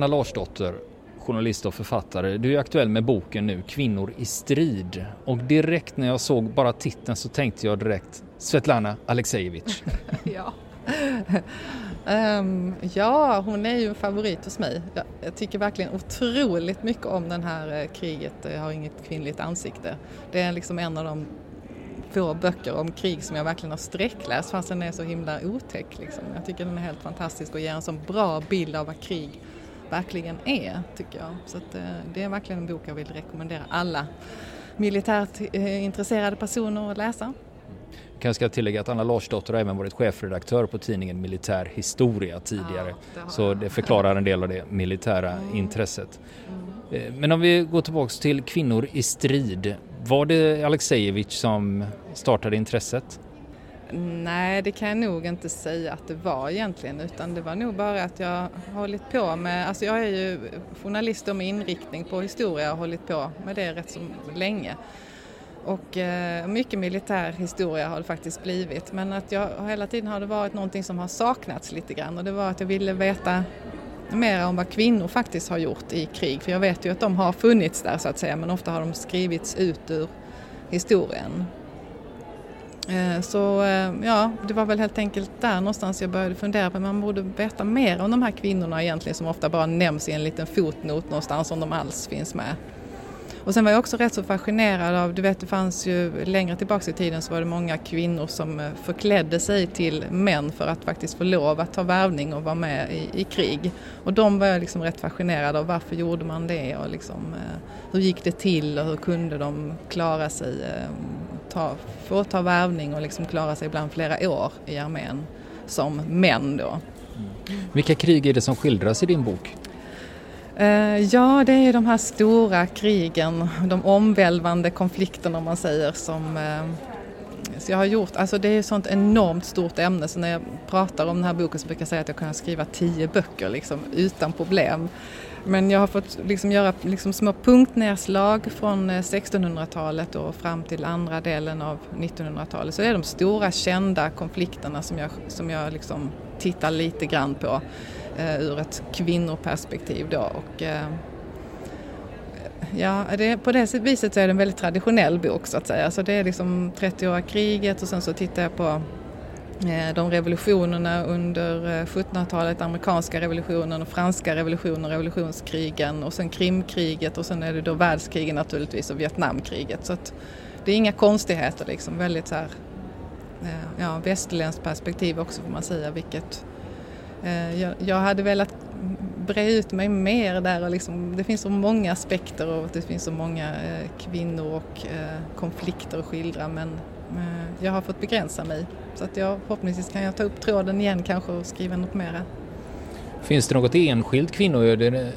Anna Larsdotter, journalist och författare. Du är aktuell med boken nu Kvinnor i strid. Och direkt när jag såg bara titeln så tänkte jag direkt Svetlana Aleksejevitj. ja. um, ja, hon är ju en favorit hos mig. Jag, jag, tycker verkligen otroligt mycket om den här eh, kriget Jag har inget kvinnligt ansikte. Det är liksom en av de få böcker om krig som jag verkligen har sträckläst fast den är så himla otäck. Liksom. Jag tycker den är helt fantastisk och ger en så bra bild av vad krig verkligen är, tycker jag. Så att, eh, det är verkligen en bok jag vill rekommendera alla militärt eh, intresserade personer att läsa. Jag kanske ska tillägga att Anna Larsdotter har även varit chefredaktör på tidningen Militär Historia tidigare. Ja, det så det förklarar en del av det militära mm. intresset. Mm. Eh, men om vi går tillbaks till kvinnor i strid. Var det Alexejevich som startade intresset? Nej, det kan jag nog inte säga att det var egentligen utan det var nog bara att jag hållit på med, alltså jag är ju journalist med inriktning på historia och hållit på med det rätt så länge. Och eh, mycket militär historia har det faktiskt blivit men att jag hela tiden har det varit någonting som har saknats lite grann och det var att jag ville veta mer om vad kvinnor faktiskt har gjort i krig för jag vet ju att de har funnits där så att säga men ofta har de skrivits ut ur historien. Eh, så eh, ja, det var väl helt enkelt där någonstans jag började fundera på man borde veta mer om de här kvinnorna egentligen som ofta bara nämns i en liten fotnot någonstans om de alls finns med. Och sen var jag också rätt så fascinerad av, du vet det fanns ju längre tillbaks i tiden så var det många kvinnor som eh, förklädde sig till män för att faktiskt få lov att ta värvning och vara med i, i krig. Och de var jag liksom rätt fascinerad av, varför gjorde man det och liksom, hur gick det till och hur kunde de klara sig ehm, ta, få ta värvning och liksom klara sig ibland flera år i armén som män då. Mm. Vilka krig är det som skildras i din bok? Uh, ja, det är ju de här stora krigen, de omvälvande konflikterna om man säger som uh, så jag har gjort, alltså det är ett sånt enormt stort ämne så när jag pratar om den här boken så brukar jag säga att jag kan skriva tio böcker liksom utan problem. Men jag har fått liksom göra liksom små punktnedslag från eh, 1600-talet och fram till andra delen av 1900-talet. Så det är de stora kända konflikterna som jag, som jag liksom tittar lite grann på eh, ur ett kvinnoperspektiv då. Och, eh, ja, det, på det viset så är det en väldigt traditionell bok så att säga. Så det är liksom 30-åriga kriget och sen så tittar jag på Eh, de revolutionerna under eh, 1700-talet, amerikanska revolutionen och franska revolutionen, revolutionskrigen och sen Krimkriget och sen är det då världskrigen naturligtvis och Vietnamkriget. Så att det är inga konstigheter liksom, väldigt så här, eh, ja, västerländskt perspektiv också får man säga vilket jag, jag hade velat bre ut mig mer där och liksom, det finns så många aspekter och det finns så många kvinnor och konflikter att skildra men jag har fått begränsa mig. Så att jag, förhoppningsvis kan jag ta upp tråden igen kanske och skriva något mer. Finns det något enskilt kvinnoöde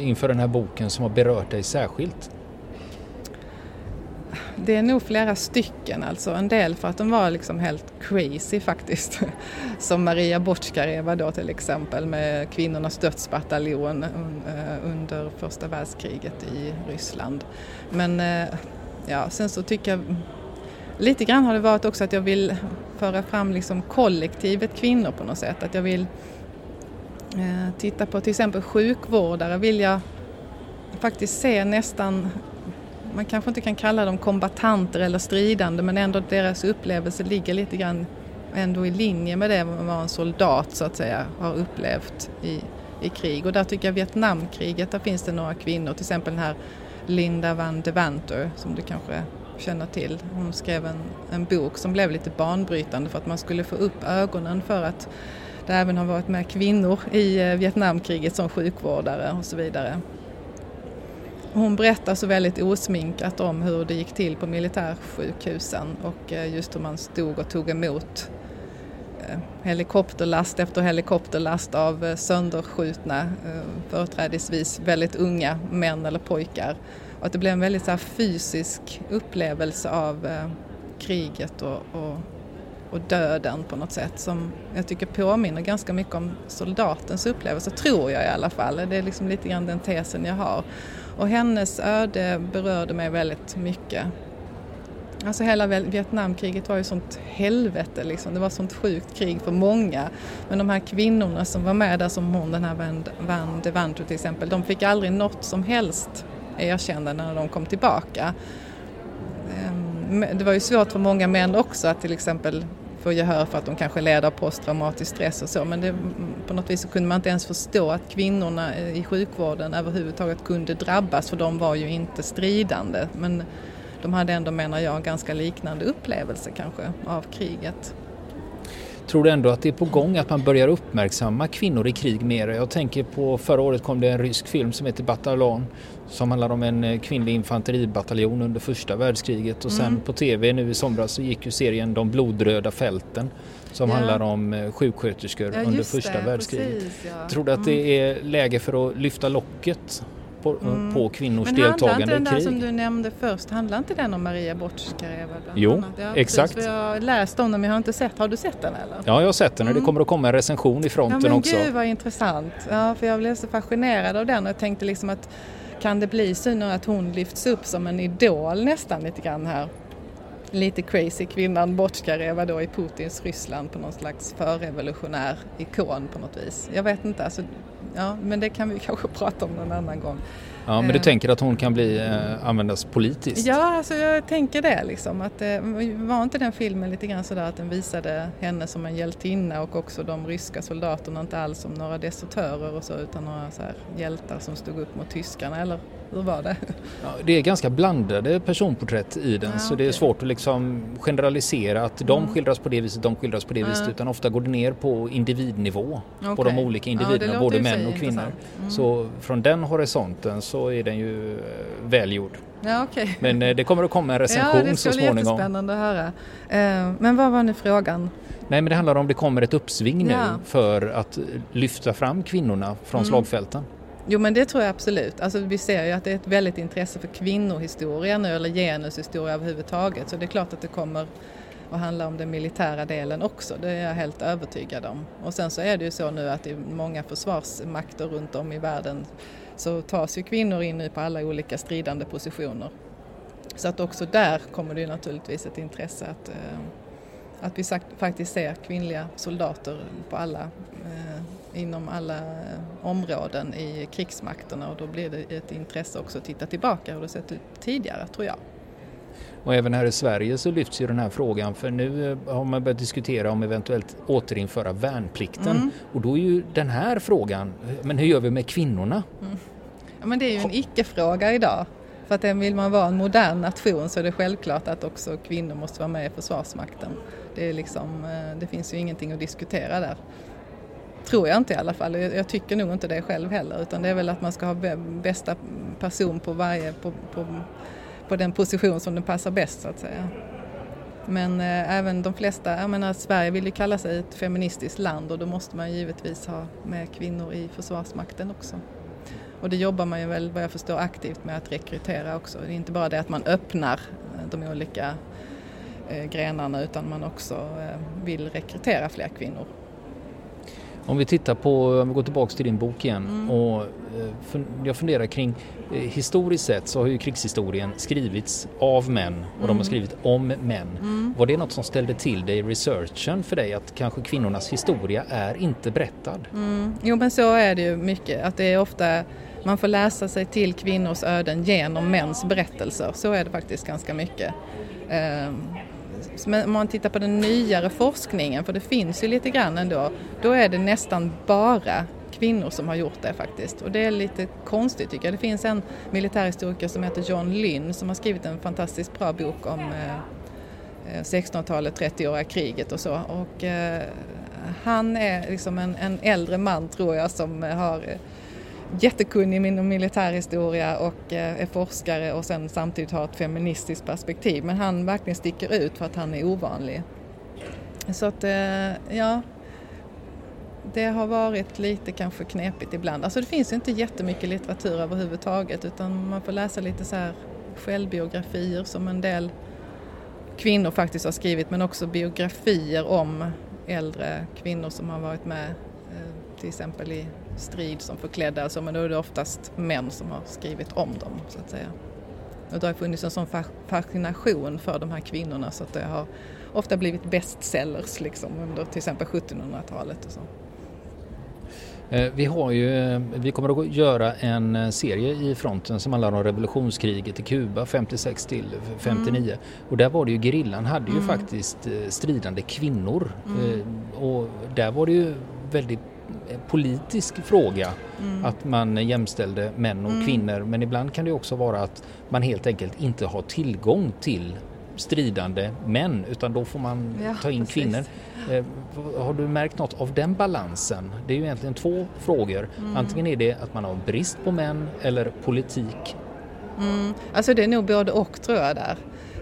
inför den här boken som har berört dig särskilt? Det är nog flera stycken, alltså en del för att de var liksom helt crazy faktiskt. Som Maria Botjkareva då till exempel med kvinnornas dödsbataljon eh, under första världskriget i Ryssland. Men eh, ja, sen så tycker jag lite grann har det varit också att jag vill föra fram liksom kollektivet kvinnor på något sätt. Att jag vill eh, titta på till exempel sjukvårdare vill jag faktiskt se nästan, man kanske inte kan kalla dem kombatanter eller stridande men ändå deras upplevelse ligger lite grann ändå i linje med det vad en soldat så att säga har upplevt i, i krig. Och där tycker jag Vietnamkriget, där finns det några kvinnor, till exempel den här Linda van de Vanter som du kanske känner till. Hon skrev en, en bok som blev lite banbrytande för att man skulle få upp ögonen för att det även har varit med kvinnor i eh, Vietnamkriget som sjukvårdare och så vidare. Hon berättar så väldigt osminkat om hur det gick till på militärsjukhusen och eh, just hur man stod och tog emot eh, helikopterlast efter helikopterlast av sönderskjutna, företrädesvis väldigt unga män eller pojkar och att det blev en väldigt så här, fysisk upplevelse av eh, kriget och, och, och, döden på något sätt som jag tycker påminner ganska mycket om soldatens upplevelse, tror jag i alla fall. Det är liksom lite grann den tesen jag har. Och hennes öde berörde mig väldigt mycket. Alltså hela Vietnamkriget var ju sånt helvete liksom. Det var sånt sjukt krig för många. Men de här kvinnorna som var med där som hon, den här Van de Vanto till exempel, de fick aldrig något som helst erkännande när de kom tillbaka. Ehm, det var ju svårt för många män också att till exempel få gehör för att de kanske led av posttraumatisk stress och så men det, på något vis så kunde man inte ens förstå att kvinnorna i sjukvården överhuvudtaget kunde drabbas för de var ju inte stridande. Men de hade ändå, menar jag, ganska liknande upplevelse kanske av kriget. Tror du ändå att det är på gång att man börjar uppmärksamma kvinnor i krig mer? Jag tänker på förra året kom det en rysk film som heter Batalon som handlar om en eh, kvinnlig infanteribataljon under första världskriget och sen mm. på tv nu i somras så gick ju serien De blodröda fälten som ja. handlar om eh, sjuksköterskor ja, under första det, världskriget. Precis, ja. Tror du att det mm. är läge för att lyfta locket på, mm. på kvinnors Men deltagande i krig. Men handlar inte den där som du nämnde först, handlar inte den om Maria Botjkareva? Jo, ja, exakt. Precis, jag har läst om den men jag har inte sett, har du sett den eller? Ja, jag har sett den och mm. det kommer att komma en recension i fronten ja, men också. Gud vad intressant, ja, för jag blev så fascinerad av den och jag tänkte liksom att kan det bli så nu att hon lyfts upp som en idol nästan lite grann här? Lite crazy kvinnan Botjkareva då i Putins Ryssland på någon slags förrevolutionär ikon på något vis. Jag vet inte, alltså ja, men det kan vi kanske prata om någon annan gång. Ja, men du eh. tänker att hon kan bli, eh, användas politiskt? Ja, alltså jag tänker det liksom. Att, eh, var inte den filmen lite grann sådär att den visade henne som en hjältinna och också de ryska soldaterna inte alls som några desertörer och så utan några så hjältar som stod upp mot tyskarna eller hur var det? Ja, det är ganska blandade personporträtt i den ja, så okay. det är svårt att liksom generalisera att de mm. skildras på det viset, de skildras på det ja. viset utan ofta går det ner på individnivå okay. på de olika individerna, både män och kvinnor. Mm. Så från den horisonten så är den ju eh, välgjord. Ja, okay. Men eh, det kommer att komma en recension så småningom. Ja, det ska bli jättespännande att höra. Eh, men vad var nu frågan? Nej, men det handlar om det kommer ett uppsving nu för att lyfta fram kvinnorna från mm. slagfälten. Jo men det tror jag absolut. Alltså, vi ser ju att det är ett väldigt intresse för kvinnohistoria nu eller genushistoria överhuvudtaget så det är klart att det kommer att handla om den militära delen också, det är jag helt övertygad om. Och sen så är det ju så nu att i många försvarsmakter runt om i världen så tas ju kvinnor in nu på alla olika stridande positioner. Så att också där kommer det ju naturligtvis ett intresse att, eh, att vi faktiskt ser kvinnliga soldater på alla eh, inom alla områden i krigsmakterna och då blir det ett intresse också att titta tillbaka hur det sett ut tidigare tror jag. Och även här i Sverige så lyfts ju den här frågan för nu eh, har man börjat diskutera om eventuellt återinföra värnplikten mm. och då är ju den här frågan, men hur gör vi med kvinnorna? Mm. Ja, men det är ju en icke-fråga idag. För att vill man vara en modern nation så är det självklart att också kvinnor måste vara med i Försvarsmakten. Det, är liksom, eh, det finns ju ingenting att diskutera där. Tror jag inte i alla fall. Jag tycker nog inte det själv heller utan det är väl att man ska ha bästa person på varje, på, på, på den position som den passar bäst så att säga. Men eh, även de flesta, jag menar Sverige vill ju kalla sig ett feministiskt land och då måste man givetvis ha med kvinnor i Försvarsmakten också. Och det jobbar man ju väl vad jag förstår aktivt med att rekrytera också. Det är inte bara det att man öppnar eh, de olika eh, grenarna utan man också eh, vill rekrytera fler kvinnor. Om vi tittar på, om vi går tillbaks till din bok igen mm. och eh, jag funderar kring eh, historiskt sett så har ju krigshistorien skrivits av män och mm. de har mm. skrivit om män. Mm. Var det något som ställde till dig i researchen för dig att kanske kvinnornas historia är inte berättad? Mm. Jo men så är det ju mycket att det är ofta man får läsa sig till kvinnors öden genom mäns berättelser. Så är det faktiskt ganska mycket. Men om man tittar på den nyare forskningen, för det finns ju lite grann ändå, då är det nästan bara kvinnor som har gjort det faktiskt. Och det är lite konstigt tycker jag. Det finns en militärhistoriker som heter John Lynn som har skrivit en fantastiskt bra bok om eh, eh 1600-talet, 30-åriga kriget och så. Och, eh, han är liksom en, en, äldre man tror jag som har eh, jättekunnig inom militärhistoria och eh, är forskare och sen samtidigt har ett feministiskt perspektiv. Men han verkligen sticker ut för att han är ovanlig. Så att, eh, ja, det har varit lite kanske knepigt ibland. Alltså det finns ju inte jättemycket litteratur överhuvudtaget utan man får läsa lite så här självbiografier som en del kvinnor faktiskt har skrivit men också biografier om äldre kvinnor som har varit med eh, till exempel i strid som förklädda, alltså, men då är det oftast män som har skrivit om dem så att säga. Och det har funnits en sån fascination för de här kvinnorna så att det har ofta blivit bestsellers liksom under till exempel 1700-talet och så. Eh, vi, har ju, vi kommer att göra en eh, serie i fronten som handlar om revolutionskriget i Kuba 56 till 59 mm. och där var det ju gerillan hade ju mm. faktiskt eh, stridande kvinnor mm. och där var det ju väldigt politisk fråga mm. att man jämställde män och mm. kvinnor men ibland kan det också vara att man helt enkelt inte har tillgång till stridande män utan då får man ja, ta in precis. kvinnor. Eh, har du märkt något av den balansen? Det är ju egentligen två frågor. Mm. Antingen är det att man har brist på män eller politik. Mm. Alltså det är nog både och tror jag där.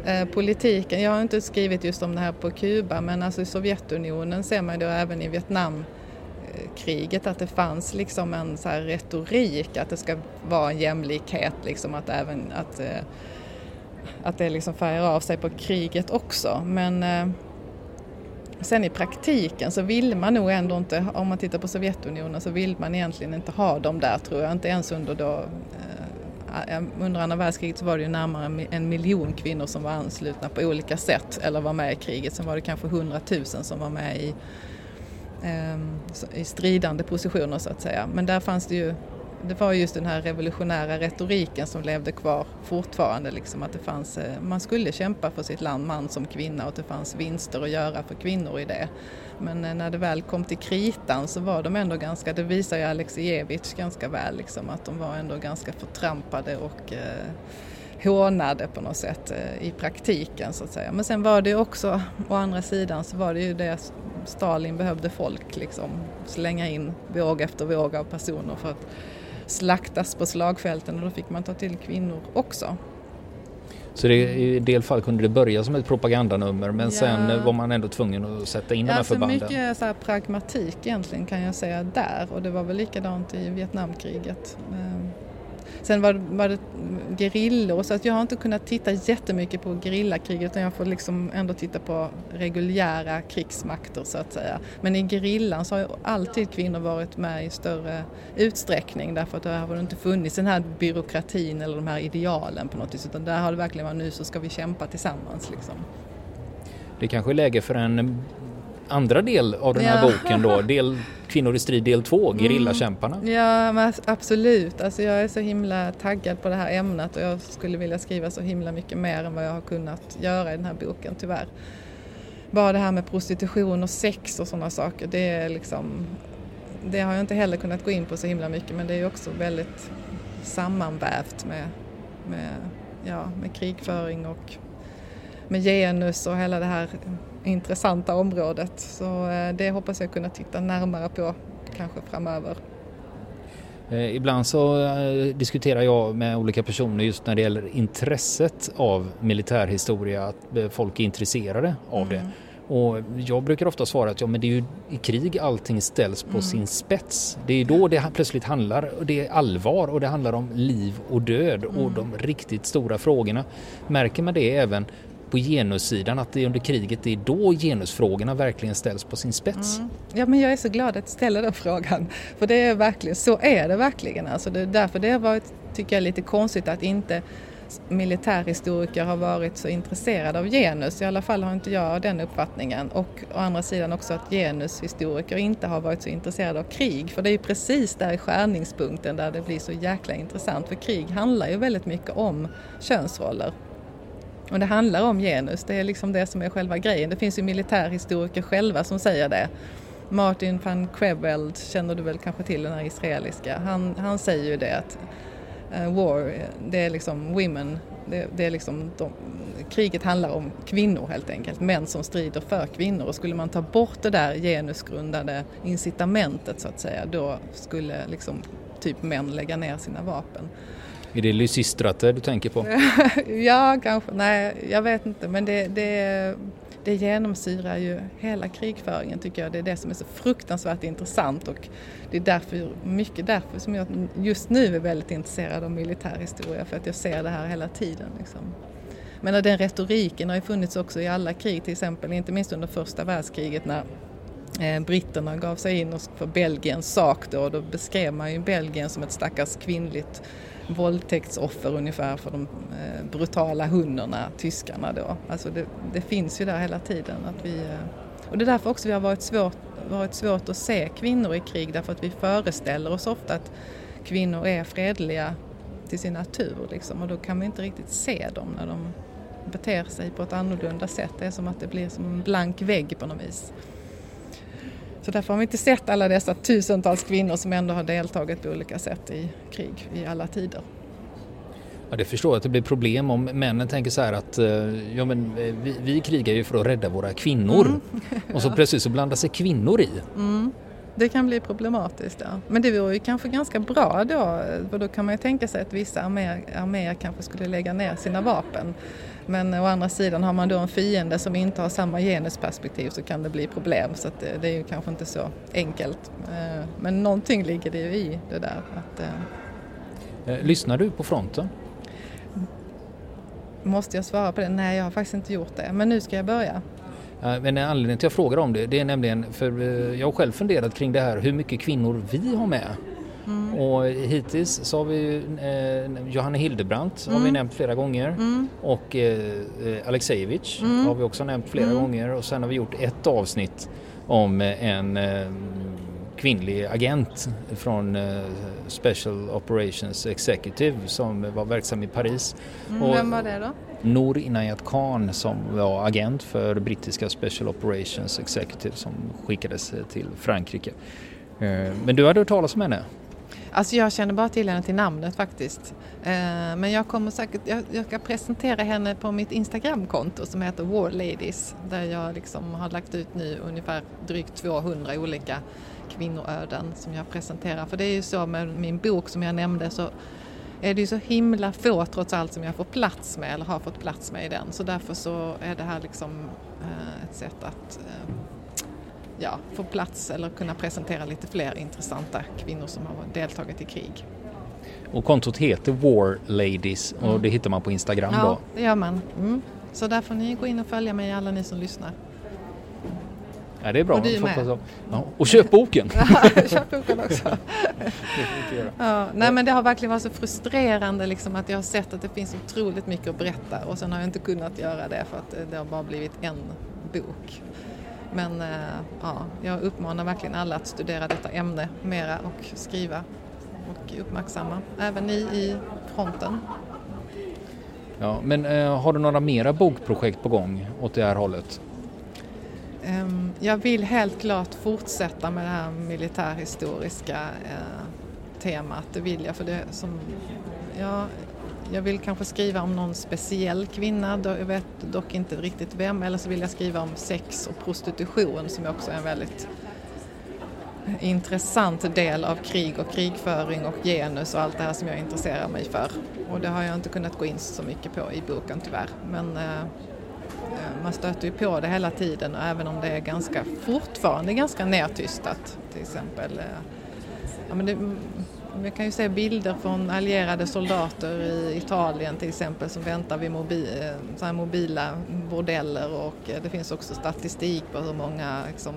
Eh, politiken, jag har inte skrivit just om det här på Kuba men alltså i Sovjetunionen ser man då även i kriget, att det fanns liksom en så retorik att det ska vara en jämlikhet, liksom att även att eh, att det liksom färgar av sig på kriget också. Men eh, sen i praktiken så vill man nog ändå inte, om man tittar på Sovjetunionen så vill man egentligen inte ha dem där tror jag, inte ens under då eh, under andra världskriget så var det ju närmare en miljon kvinnor som var anslutna på olika sätt eller var med i kriget. Sen var det kanske hundratusen som var med i, Ehm, i stridande positioner så att säga. Men där fanns det ju det var just den här revolutionära retoriken som levde kvar fortfarande, liksom att det fanns, eh, man skulle kämpa för sitt land, man som kvinna, och att det fanns vinster att göra för kvinnor i det. Men eh, när det väl kom till kritan så var de ändå ganska, det visar ju Alexievich ganska väl, liksom, att de var ändå ganska förtrampade och eh, hånade på något sätt eh, i praktiken så att säga. Men sen var det också, å andra sidan så var det ju det Stalin behövde folk liksom slänga in våg efter våg av personer för att slaktas på slagfälten och då fick man ta till kvinnor också. Så det, i en del fall kunde det börja som ett propagandanummer men ja. sen var man ändå tvungen att sätta in ja, de här alltså förbanden? Mycket så pragmatik egentligen kan jag säga där och det var väl likadant i Vietnamkriget. Sen var, var det gerillor så att jag har inte kunnat titta jättemycket på gerillakriget utan jag får liksom ändå titta på reguljära krigsmakter så att säga. Men i gerillan så har ju alltid kvinnor varit med i större utsträckning därför att där har det inte funnits den här byråkratin eller de här idealen på något vis utan där har det verkligen varit nu så ska vi kämpa tillsammans liksom. Det kanske är läge för en andra del av den här ja. boken då, del Kvinnor i strid del 2, mm. Gerillakämparna. Mm. Ja, absolut. Alltså jag är så himla taggad på det här ämnet och jag skulle vilja skriva så himla mycket mer än vad jag har kunnat göra i den här boken, tyvärr. Bara det här med prostitution och sex och sådana saker, det är liksom det har jag inte heller kunnat gå in på så himla mycket men det är också väldigt sammanvävt med, med, ja, med krigföring och med genus och hela det här intressanta området. Så eh, det hoppas jag kunna titta närmare på kanske framöver. Eh, ibland så eh, diskuterar jag med olika personer just när det gäller intresset av militärhistoria, att folk är intresserade av det. Mm. Och jag brukar ofta svara att ja, men det är ju i krig allting ställs på mm. sin spets. Det är då det plötsligt handlar, det är allvar och det handlar om liv och död mm. och de riktigt stora frågorna. Märker man det även på genussidan, att det är under kriget, det är då genusfrågorna verkligen ställs på sin spets. Mm. Ja men jag är så glad att du ställer den frågan, för det är verkligen, så är det verkligen. Alltså det är därför det har varit, tycker jag, lite konstigt att inte militärhistoriker har varit så intresserade av genus, i alla fall har inte jag den uppfattningen. Och å andra sidan också att genushistoriker inte har varit så intresserade av krig, för det är ju precis där i skärningspunkten där det blir så jäkla intressant, för krig handlar ju väldigt mycket om könsroller och det handlar om genus, det är liksom det som är själva grejen. Det finns ju militärhistoriker själva som säger det. Martin van Creveld känner du väl kanske till, den här israeliska. Han, han säger ju det att uh, war, det är liksom women, det, det är liksom de, kriget handlar om kvinnor helt enkelt, män som strider för kvinnor och skulle man ta bort det där genusgrundade incitamentet så att säga, då skulle liksom typ män lägga ner sina vapen. Är det Lysistrate du tänker på? ja, kanske. Nej, jag vet inte. Men det, det, det genomsyrar ju hela krigföringen tycker jag. Det är det som är så fruktansvärt intressant och det är därför, mycket därför som jag just nu är väldigt intresserad av militärhistoria för att jag ser det här hela tiden. Liksom. Men den retoriken har ju funnits också i alla krig till exempel, inte minst under första världskriget när eh, britterna gav sig in för Belgiens sak då och då beskrev man ju Belgien som ett stackars kvinnligt våldtäktsoffer ungefär för de eh, brutala hundarna, tyskarna då. Alltså det, det, finns ju där hela tiden. Att vi, eh, och det är därför också vi har varit svårt, varit svårt att se kvinnor i krig därför att vi föreställer oss ofta att kvinnor är fredliga till sin natur liksom, och då kan vi inte riktigt se dem när de beter sig på ett annorlunda sätt. Det är som att det blir som en blank vägg på något vis. Så därför har vi inte sett alla dessa tusentals kvinnor som ändå har deltagit på olika sätt i krig i alla tider. Ja, det förstår jag att det blir problem om männen tänker så här att eh, ja, men eh, vi, vi krigar ju för att rädda våra kvinnor mm. och så plötsligt så blandar sig kvinnor i. Mm. Det kan bli problematiskt. Ja. Men det vore ju kanske ganska bra då, för då kan man ju tänka sig att vissa arméer, arméer kanske skulle lägga ner sina vapen. Men å andra sidan har man då en fiende som inte har samma genusperspektiv så kan det bli problem så det, det, är ju kanske inte så enkelt. Eh, men någonting ligger det ju i det där. Att, eh, eh, Lyssnar du på fronten? Måste jag svara på det? Nej, jag har faktiskt inte gjort det. Men nu ska jag börja. Men anledningen till att jag frågar om det, det är nämligen för jag har själv funderat kring det här hur mycket kvinnor vi har med. Mm. Och hittills så har vi eh, Johanna Hildebrandt mm. har vi mm. nämnt flera gånger mm. och eh, eh Alexejevich mm. har vi också nämnt flera mm. gånger och sen har vi gjort ett avsnitt om en eh, kvinnlig agent från eh, Special Operations Executive som var verksam i Paris. Vem var det då? Noor Inayat Khan som var agent för brittiska Special Operations Executive som skickades till Frankrike. Eh, men du hade hört talas om henne? Alltså jag känner bara till henne till namnet faktiskt. Eh, men jag kommer säkert, jag, ska presentera henne på mitt Instagramkonto som heter War Ladies där jag liksom har lagt ut nu ungefär drygt 200 olika kvinnoöden som jag presenterar. För det är ju så med min bok som jag nämnde så är det ju så himla få trots allt som jag får plats med eller har fått plats med i den. Så därför så är det här liksom eh, ett sätt att eh, ja, få plats eller kunna presentera lite fler intressanta kvinnor som har deltagit i krig. Och kontot heter War Ladies och mm. det hittar man på Instagram ja, då? Ja, det gör man. Mm. Så där får ni gå in och följa mig alla ni som lyssnar. Ja, det är bra. Och du med. Ja, och köp boken! köp boken också. ja, nej men det har verkligen varit så frustrerande liksom att jag har sett att det finns otroligt mycket att berätta och sen har jag inte kunnat göra det för att det har bara blivit en bok. Men eh, ja, jag uppmanar verkligen alla att studera detta ämne mera och skriva och uppmärksamma, även ni i fronten. Ja, men eh, har du några mera bokprojekt på gång åt det här hållet? Um, jag vill helt klart fortsätta med det här militärhistoriska uh, temat, det vill jag. För det som, ja, jag vill kanske skriva om någon speciell kvinna, jag vet dock inte riktigt vem, eller så vill jag skriva om sex och prostitution som också är en väldigt intressant del av krig och krigföring och genus och allt det här som jag intresserar mig för. Och det har jag inte kunnat gå in så mycket på i boken tyvärr. Men eh, eh man stöter ju på det hela tiden och även om det är ganska, fortfarande ganska nedtystat till exempel. Eh, ja, men det, vi kan ju se bilder från allierade soldater i Italien till exempel som väntar vid mobi, eh, så mobila bordeller och eh, det finns också statistik på hur många liksom,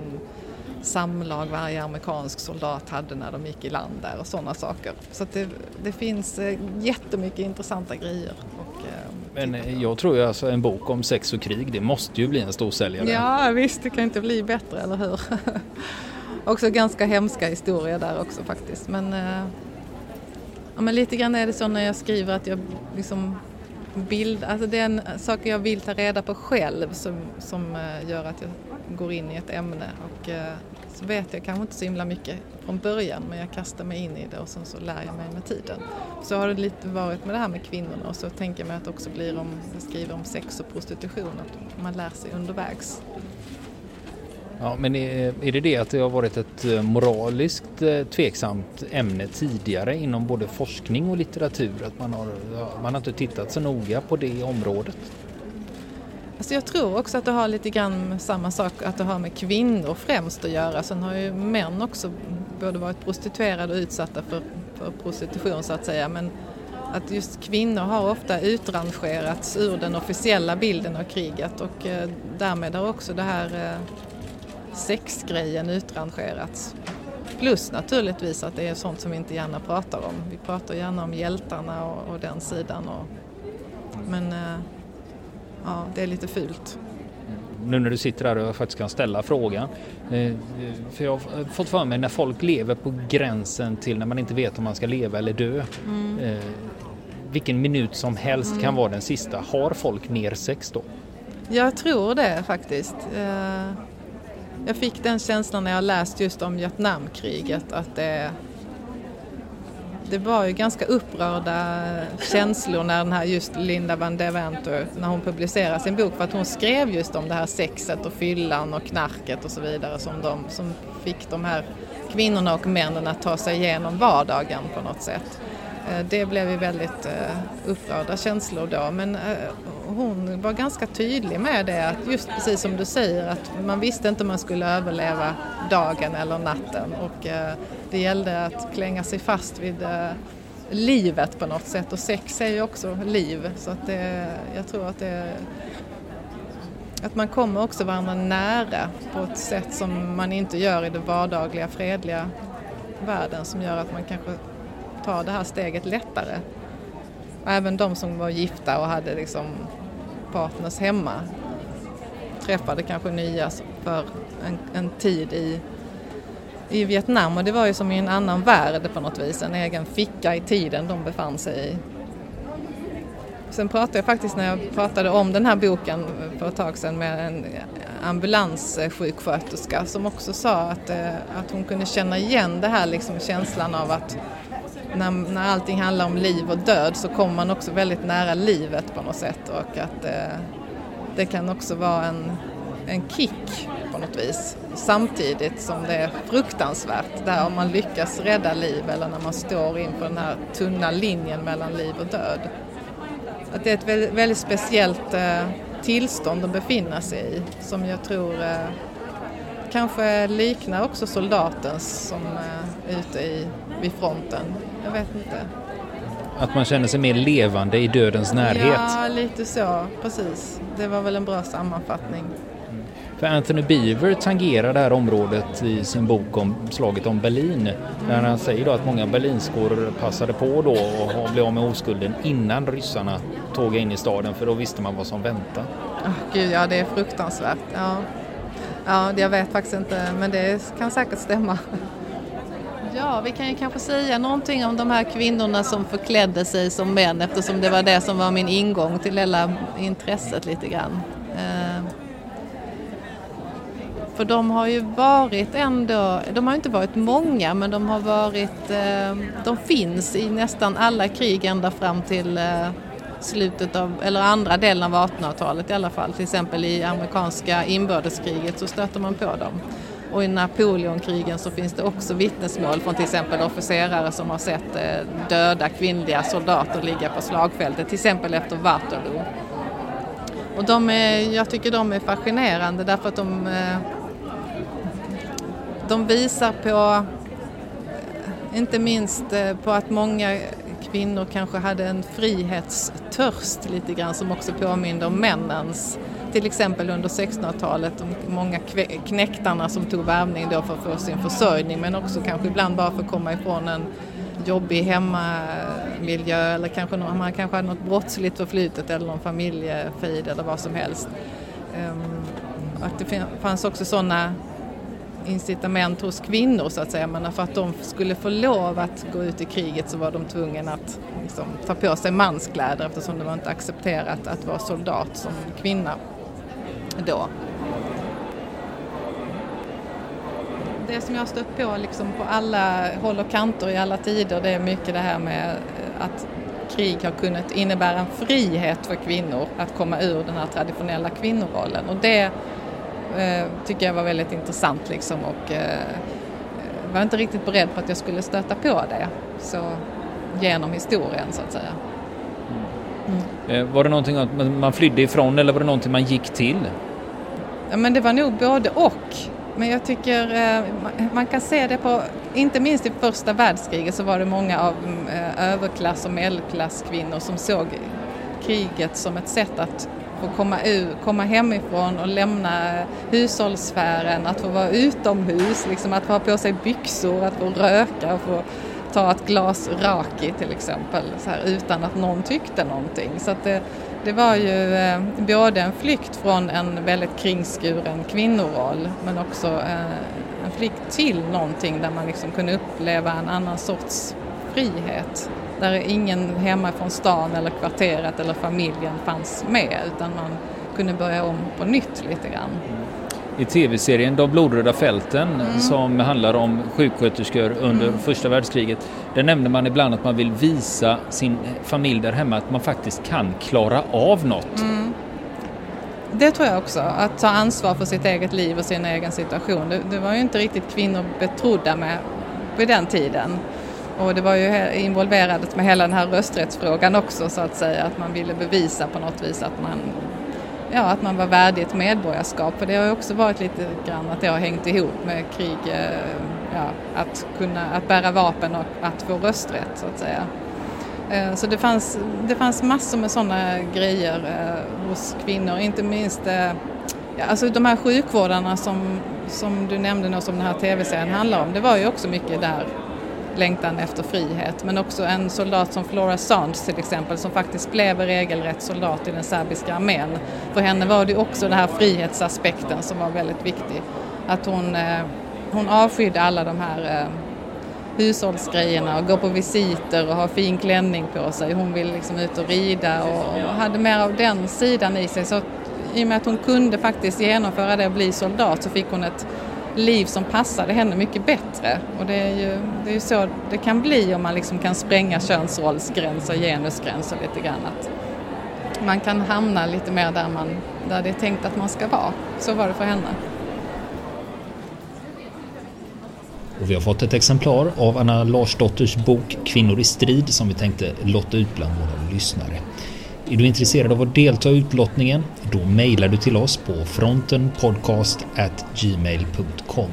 samlag varje amerikansk soldat hade när de gick i land där och sådana saker. Så det, det finns eh, jättemycket intressanta grejer. Och, Men jag tror ju alltså en bok om sex och krig, det måste ju bli en storsäljare. Ja visst, det kan inte bli bättre, eller hur? också ganska hemska historier där också faktiskt. Men eh, Ja, men lite grann är det så när jag skriver att jag liksom bild, alltså det är en sak jag vill ta reda på själv som, som eh, gör att jag går in i ett ämne och eh, så vet jag kanske inte så himla mycket från början men jag kastar mig in i det och sen så lär jag mig med tiden. Så har det lite varit med det här med kvinnorna och så tänker jag mig att det också blir om jag skriver om sex och prostitution, att man lär sig undervägs. Ja, men är, är det det att det har varit ett eh, moraliskt eh, tveksamt ämne tidigare inom både forskning och litteratur? Att man har, man har inte tittat så noga på det området? Alltså jag tror också att det har lite grann samma sak att det har med kvinnor främst att göra. Sen har ju män också både varit prostituerade och utsatta för, för prostitution så att säga. Men att just kvinnor har ofta utrangerats ur den officiella bilden av kriget och eh, därmed har också det här eh, sexgrejen utrangerats. Plus naturligtvis att det är sånt som vi inte gärna pratar om. Vi pratar gärna om hjältarna och, och den sidan. Och, men eh, ja, det är lite fult. Nu när du sitter här och faktiskt kan ställa frågan. Eh, för jag har fått för mig när folk lever på gränsen till när man inte vet om man ska leva eller dö. Mm. Eh, vilken minut som helst mm. kan vara den sista. Har folk mer sex då? Jag tror det faktiskt. Jag fick den känslan när jag läst just om Vietnamkriget att det, det var ju ganska upprörda känslor när den här just Linda van Deventer, när hon publicerade sin bok för att hon skrev just om det här sexet och fyllan och knarket och så vidare som, de, som fick de här kvinnorna och männen att ta sig igenom vardagen på något sätt. Eh, det blev ju väldigt eh, upprörda känslor då men eh, hon var ganska tydlig med det att just precis som du säger att man visste inte om man skulle överleva dagen eller natten. Och eh, det gällde att klänga sig fast vid eh, livet på något sätt. Och sex är ju också liv. Så att det, jag tror att det att man kommer också varandra nära på ett sätt som man inte gör i den vardagliga fredliga världen som gör att man kanske tar det här steget lättare. Och även de som var gifta och hade liksom partners hemma. Träffade kanske nya för en, en tid i, i Vietnam. Och det var ju som i en annan värld på något vis, en egen ficka i tiden de befann sig i. Sen pratade jag faktiskt när jag pratade om den här boken för ett tag sedan med en ambulanssjuksköterska som också sa att, eh, att hon kunde känna igen det här liksom känslan av att när, när allting handlar om liv och död så kommer man också väldigt nära livet på något sätt och att eh, det kan också vara en, en kick på något vis samtidigt som det är fruktansvärt där om man lyckas rädda liv eller när man står inför den här tunna linjen mellan liv och död. Att det är ett väldigt, väldigt speciellt eh, tillstånd att befinna sig i som jag tror eh, kanske liknar också soldatens som eh, är eh, ute i, vid fronten. Jag vet inte. Att man känner sig mer levande i dödens närhet? Ja, lite så. Precis. Det var väl en bra sammanfattning. För Anthony Beaver tangerar det här området i sin bok om slaget om Berlin. Där han säger då att många berlinskor passade på då och blev av med oskulden innan ryssarna tågade in i staden för då visste man vad som väntade. Oh, Gud, ja det är fruktansvärt. Ja. ja, jag vet faktiskt inte men det kan säkert stämma. Ja, vi kan ju kanske säga någonting om de här kvinnorna som förklädde sig som män eftersom det var det som var min ingång till hela intresset lite grann. Eh, för de har ju varit ändå, de har inte varit många men de har varit, eh, de finns i nästan alla krig ända fram till eh, slutet av, eller andra delen av 1800-talet i alla fall. Till exempel i amerikanska inbördeskriget så stöter man på dem. Och i Napoleonkrigen så finns det också vittnesmål från till exempel officerare som har sett eh, döda kvinnliga soldater ligga på slagfältet, till exempel efter Waterloo. Och de är, jag tycker de är fascinerande därför att de, eh, de visar på, eh, inte minst på att många kvinnor kanske hade en frihetstörst lite grann som också påminner om männens till exempel under 1600-talet, de många knäktarna som tog värvning då för att få sin försörjning men också kanske ibland bara för att komma ifrån en jobbig hemmamiljö eller kanske någon, man kanske hade något brottsligt förflutet eller någon familjefejd eller vad som helst. Ehm, att det fanns också sådana incitament hos kvinnor så att säga, men för att de skulle få lov att gå ut i kriget så var de tvungna att liksom, ta på sig manskläder eftersom det var inte accepterat att vara soldat som kvinna då. Det som jag har stött på liksom på alla håll och kanter i alla tider det är mycket det här med eh, att krig har kunnat innebära en frihet för kvinnor att komma ur den här traditionella kvinnorollen och det eh, tycker jag var väldigt intressant liksom och eh, var inte riktigt beredd på att jag skulle stöta på det så genom historien så att säga. Mm. Eh, var det någonting man flydde ifrån eller var det någonting man gick till? Ja, men det var nog både och. Men jag tycker eh, man kan se det på, inte minst i första världskriget så var det många av mm, eh, överklass och medelklasskvinnor som såg kriget som ett sätt att få komma, ur, komma hemifrån och lämna eh, hushållssfären, att få vara utomhus, liksom att få ha på sig byxor, att få röka, och få ta ett glas raki till exempel så här, utan att någon tyckte någonting. Så att det, det var ju eh, både en flykt från en väldigt kringskuren kvinnoroll men också eh, en flykt till någonting där man liksom kunde uppleva en annan sorts frihet. Där ingen hemma från stan eller kvarteret eller familjen fanns med utan man kunde börja om på nytt lite grann mm i tv-serien De blodröda fälten mm. som handlar om sjuksköterskor under mm. första världskriget. Där nämner man ibland att man vill visa sin familj där hemma att man faktiskt kan klara av något. Mm. Det tror jag också, att ta ansvar för sitt eget liv och sin egen situation. Det, det var ju inte riktigt kvinnor betrodda med på den tiden. Och det var ju involverat med hela den här rösträttsfrågan också så att säga, att man ville bevisa på något vis att man ja, att man var värdig ett medborgarskap. För det har ju också varit lite grann att det har hängt ihop med krig, eh, ja, att kunna att bära vapen och att få rösträtt så att säga. Eh, så det fanns, det fanns massor med sådana grejer eh, hos kvinnor, inte minst ja, alltså de här sjukvårdarna som, som du nämnde och som den här tv-serien handlar om, det var ju också mycket där längtan efter frihet. Men också en soldat som Flora Sands till exempel som faktiskt blev regelrätt soldat i den serbiska armén. För henne var det också den här frihetsaspekten som var väldigt viktig. Att hon, eh, hon avskydde alla de här eh, hushållsgrejerna och gå på visiter och ha fin klänning på sig. Hon ville liksom ut och rida och, och hade mer av den sidan i sig. Så i och med att hon kunde faktiskt genomföra det och bli soldat så fick hon ett liv som passade henne mycket bättre. Och det är ju, det är ju så det kan bli om man liksom kan spränga könsrollsgränser, genusgränser lite grann. Att man kan hamna lite mer där, man, där det är tänkt att man ska vara. Så var det för henne. Och vi har fått ett exemplar av Anna Larsdotters bok Kvinnor i strid som vi tänkte lotta ut bland våra lyssnare. Är du intresserad av att delta i utlottningen? Då mejlar du till oss på frontenpodcast@gmail.com.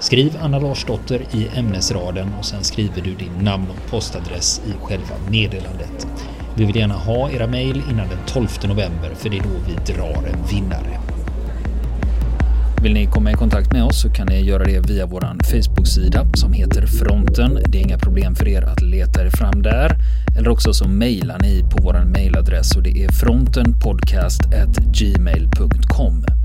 Skriv Anna Larsdotter i ämnesraden och sen skriver du din namn och postadress i själva meddelandet. Vi vill gärna ha era mejl innan den 12 november för det är då vi drar en vinnare. Vill ni komma i kontakt med oss så kan ni göra det via vår Facebook-sida som heter Fronten. Det är inga problem för er att leta er fram där. Eller också så mejlar ni på vår mejladress och det är frontenpodcast.gmail.com.